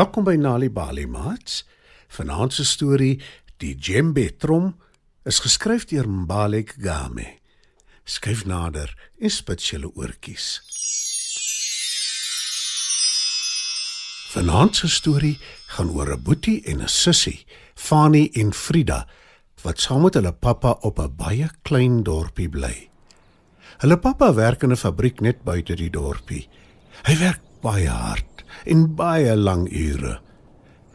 Welkom by Nali Bali Mats. Vanaand se storie, Die Djembe Trom, is geskryf deur Mbalek Game. Skryf nader en spit julle oortjies. Vanaand se storie gaan oor 'n boetie en 'n sussie, Fani en Frida, wat saam met hulle pappa op 'n baie klein dorpie bly. Hulle pappa werk in 'n fabriek net buite die dorpie. Hy werk baie hard en baie lang ure.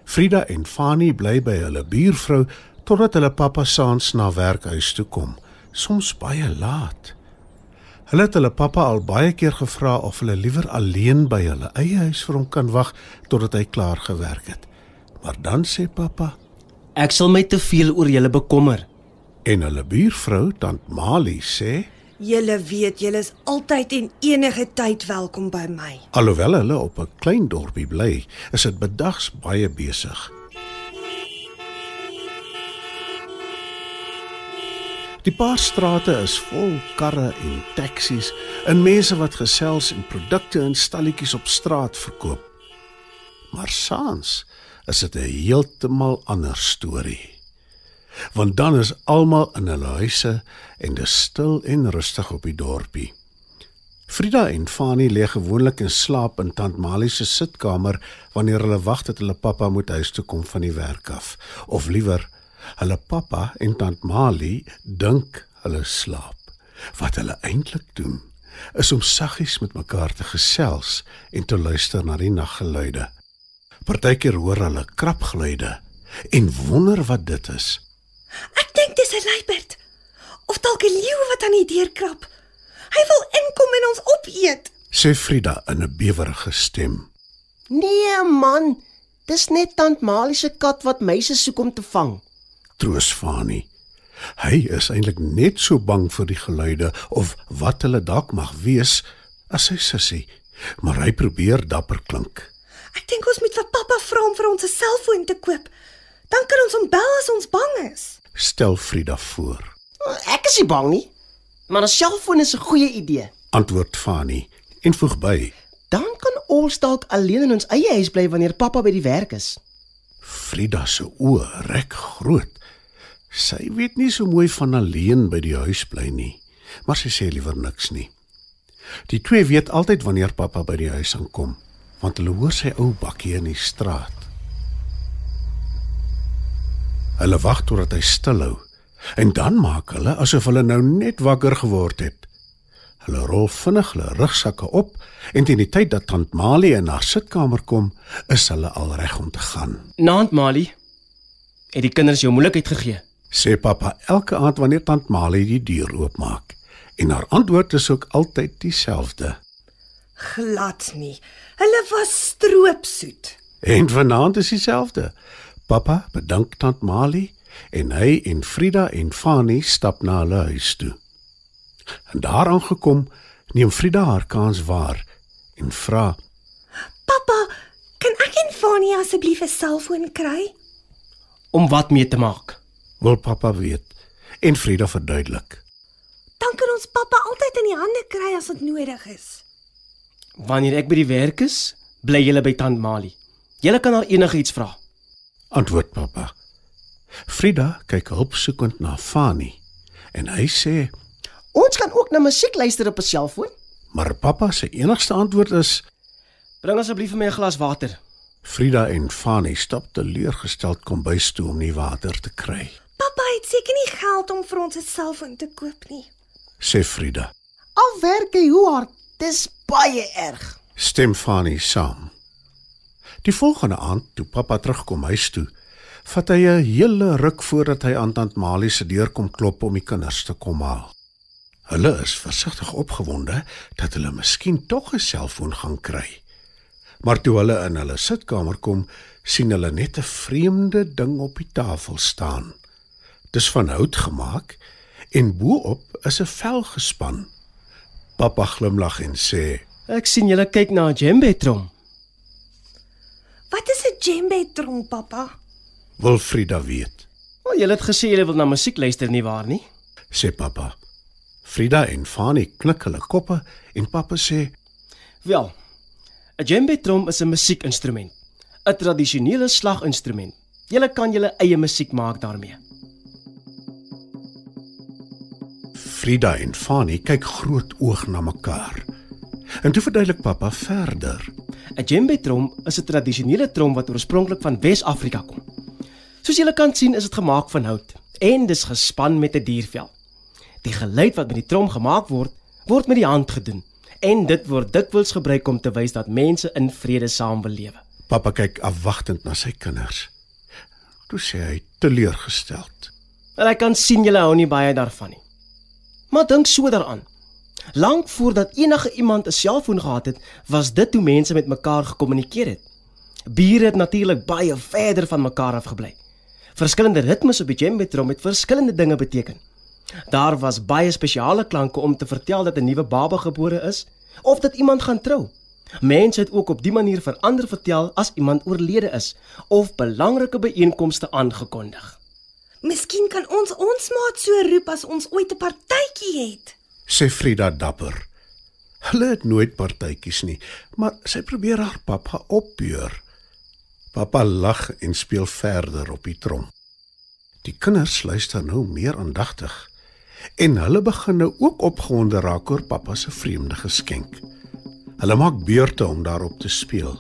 Frida en Fani bly by hulle buurvrou totdat hulle pappa saans na werkhuis toe kom, soms baie laat. Hulle het hulle pappa al baie keer gevra of hulle liewer alleen by hulle eie huis vir hom kan wag totdat hy klaar gewerk het. Maar dan sê pappa Ek sal my te veel oor julle bekommer. en hulle buurvrou tant Mali sê Julle weet, julle is altyd en enige tyd welkom by my. alhoewel hulle op 'n klein dorpie bly, is dit bedags baie besig. Die paar strate is vol karre en taksies en mense wat gesels en produkte in stalletjies op straat verkoop. Maar saans is dit 'n heeltemal ander storie. Want dan is almal in hulle huise en dis stil en rustig op die dorpie. Frida en Fani lê gewoonlik in slaap in tant Mali se sitkamer wanneer hulle wag dat hulle pappa moet huis toe kom van die werk af, of liewer hulle pappa en tant Mali dink hulle slaap. Wat hulle eintlik doen, is om saggies met mekaar te gesels en te luister na die naggeluide. Partykeer hoor hulle krapgeluide en wonder wat dit is. Ek dink dis 'n luiperd of dalk 'n leeu wat aan die deur krap. Hy wil inkom en ons opeet. sê Frida in 'n bewerige stem. Nee man, dis net tant Malie se kat wat meise soek om te vang. troos Fani. Hy is eintlik net so bang vir die geluide of wat hulle dalk mag wees as sy sussie, maar hy probeer dapper klink. Ek dink ons moet vir pappa vra om vir ons 'n selfoon te koop. Dan kan ons hom bel as ons bang is. Stel Frida voor. Ek is nie bang nie, maar 'n selfoon is 'n goeie idee. Antwoord Fani en voeg by: Dan kan ons dalk alleen in ons eie huis bly wanneer pappa by die werk is. Frida se oë rek groot. Sy weet nie so mooi van alleen by die huis bly nie, maar sy sê liewer niks nie. Die twee weet altyd wanneer pappa by die huis aankom, want hulle hoor sy ou bakkie in die straat. Hulle wag totdat hy stilhou en dan maak hulle asof hulle nou net wakker geword het. Hulle rol vinnig hulle rugsakke op en teen die tyd dat tant Mali in haar sitkamer kom, is hulle al reg om te gaan. Naand Mali. Het die kinders jou moeilikheid gegee? sê pappa elke aand wanneer tant Mali die deur oopmaak. En haar antwoord is ook altyd dieselfde. Glad nie. Hulle was stroopsoet. En vanaand is dieselfde. Pappa bedank tant Mali en hy en Frida en Fani stap na hulle huis toe. En daar aangekom, neem Frida haar kans waar en vra: Pappa, kan ek en Fani asseblief 'n selfoon kry? Om wat mee te maak? "Wil pappa weet?" En Frida verduidelik. Dan kan ons pappa altyd in die hande kry as dit nodig is. Wanneer ek by die werk is, bly julle by tant Mali. Julle kan haar enigiets vra. Antwoord pappa. Frida kyk hulpsoekend na Fani en hy sê: Ons kan ook na musiek luister op 'n selfoon. "Maar pappa se enigste antwoord is Bring asseblief vir my 'n glas water. Frida en Fani stap teleurgesteld kombuis toe om nie water te kry. Pappa het seker nie geld om vir ons 'n selfoon te koop nie. Sê Frida. Al werk hy hoe hard, dis baie erg. Stem Fani saam. Die volgende aand toe pappa terugkom huis toe, vat hy 'n hele ruk voordat hy aan tant Mali se deur kom klop om die kinders te kom haal. Hulle is versigtig opgewonde dat hulle miskien tog 'n selfoon gaan kry. Maar toe hulle in hulle sitkamer kom, sien hulle net 'n vreemde ding op die tafel staan. Dis van hout gemaak en bo-op is 'n vel gespan. Pappa glimlag en sê: Ek sien julle kyk na 'n djembe trom. Wat is 'n djembe trom, pappa? "Wil Frida weet?" Wel, julle het gesê julle wil na musiek luister nie waar nie? sê pappa. Frida en Fani knik hulle koppe en pappa sê: Wel, 'n djembe trom is 'n musiekinstrument. 'n tradisionele slaginstrument. Julle kan julle eie musiek maak daarmee. Frida en Fanny kyk groot oog na mekaar. En toe verduidelik pappa verder. 'n Djembe trom is 'n tradisionele trom wat oorspronklik van Wes-Afrika kom. Soos julle kan sien, is dit gemaak van hout en dis gespan met 'n diervel. Die geluid wat met die trom gemaak word, word met die hand gedoen en dit word dikwels gebruik om te wys dat mense in vrede saam wil lewe. Pappa kyk afwagtend na sy kinders. Toe sê hy teleurgesteld. En ek kan sien julle hou nie baie daarvan nie. Maar dink so daaraan. Lank voordat enige iemand 'n selfoon gehad het, was dit hoe mense met mekaar gekommunikeer het. Bure het natuurlik baie verder van mekaar af gebly. Verskillende ritmes op die djembe trom het verskillende dinge beteken. Daar was baie spesiale klanke om te vertel dat 'n nuwe baba gebore is of dat iemand gaan trou. Mense het ook op die manier vir ander vertel as iemand oorlede is of belangrike byeenkomste aangekondig. Miskien kan ons ons maat so roep as ons ooit 'n partytjie het. Sê Frida dapper. Hulle het nooit partytjies nie, maar sy probeer haar pappa opbeur. Pappa lag en speel verder op die trom. Die kinders luister nou meer aandagtig en hulle begin nou ook opgewonde raak oor pappa se vreemde geskenk. Hulle maak beurte om daarop te speel.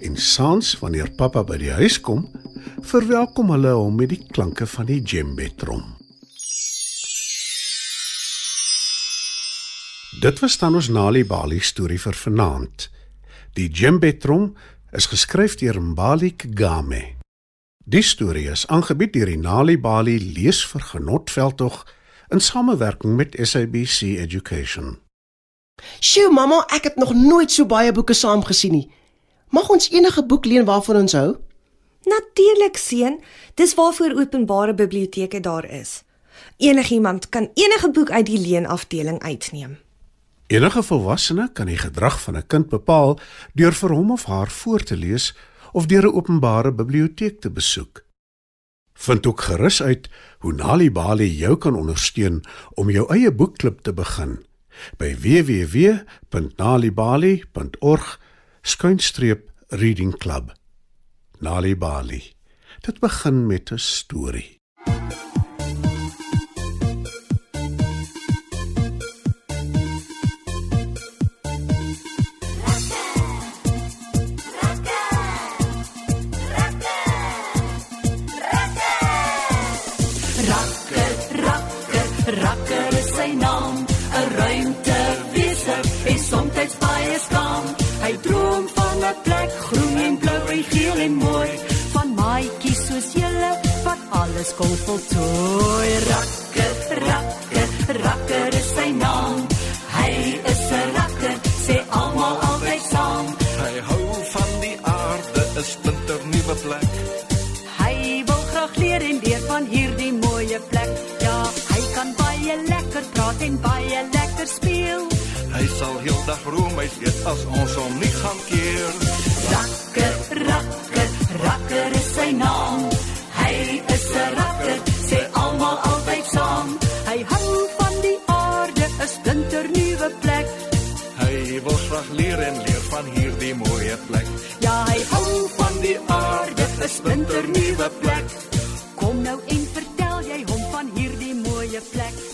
En saans wanneer pappa by die huis kom, verwelkom hulle hom met die klanke van die djembe trom. Dit was dan ons Nali Bali storie vir vanaand. Die djembe trom is geskryf deur Mbali Kgame. Die storie is aangebied deur die Nali Bali leesvergenotveldtog in samewerking met SABC Education. "Sjoe, mamma, ek het nog nooit so baie boeke saam gesien nie. Mag ons enige boek leen waarvan ons hou?" Natuurlik, seun. Dis waarvoor openbare biblioteke daar is. Enigiemand kan enige boek uit die leenafdeling uitneem. Enige volwassene kan die gedrag van 'n kind bepaal deur vir hom of haar voor te lees of deur 'n openbare biblioteek te besoek. Vind ook gerus uit hoe Nali Bali jou kan ondersteun om jou eie boekklub te begin by www.nalibali.org/reading club. Nali Bali. Dit begin met 'n storie. Van hierdie mooie plek. Ja, hy kan baie lekker praat en baie lekker speel. Hy sal heeldag roemuis eet as ons hom nie gaan keer. Rakker, rakker, rakker is sy naam. Hy is 'n rakker, sê almal altyd saam. Hy hou van die aarde, 'n splinternuwe plek. Hy wil graag leer en leer van hierdie mooie plek. Ja, hy hou van die aarde, 'n splinternuwe plek. Kom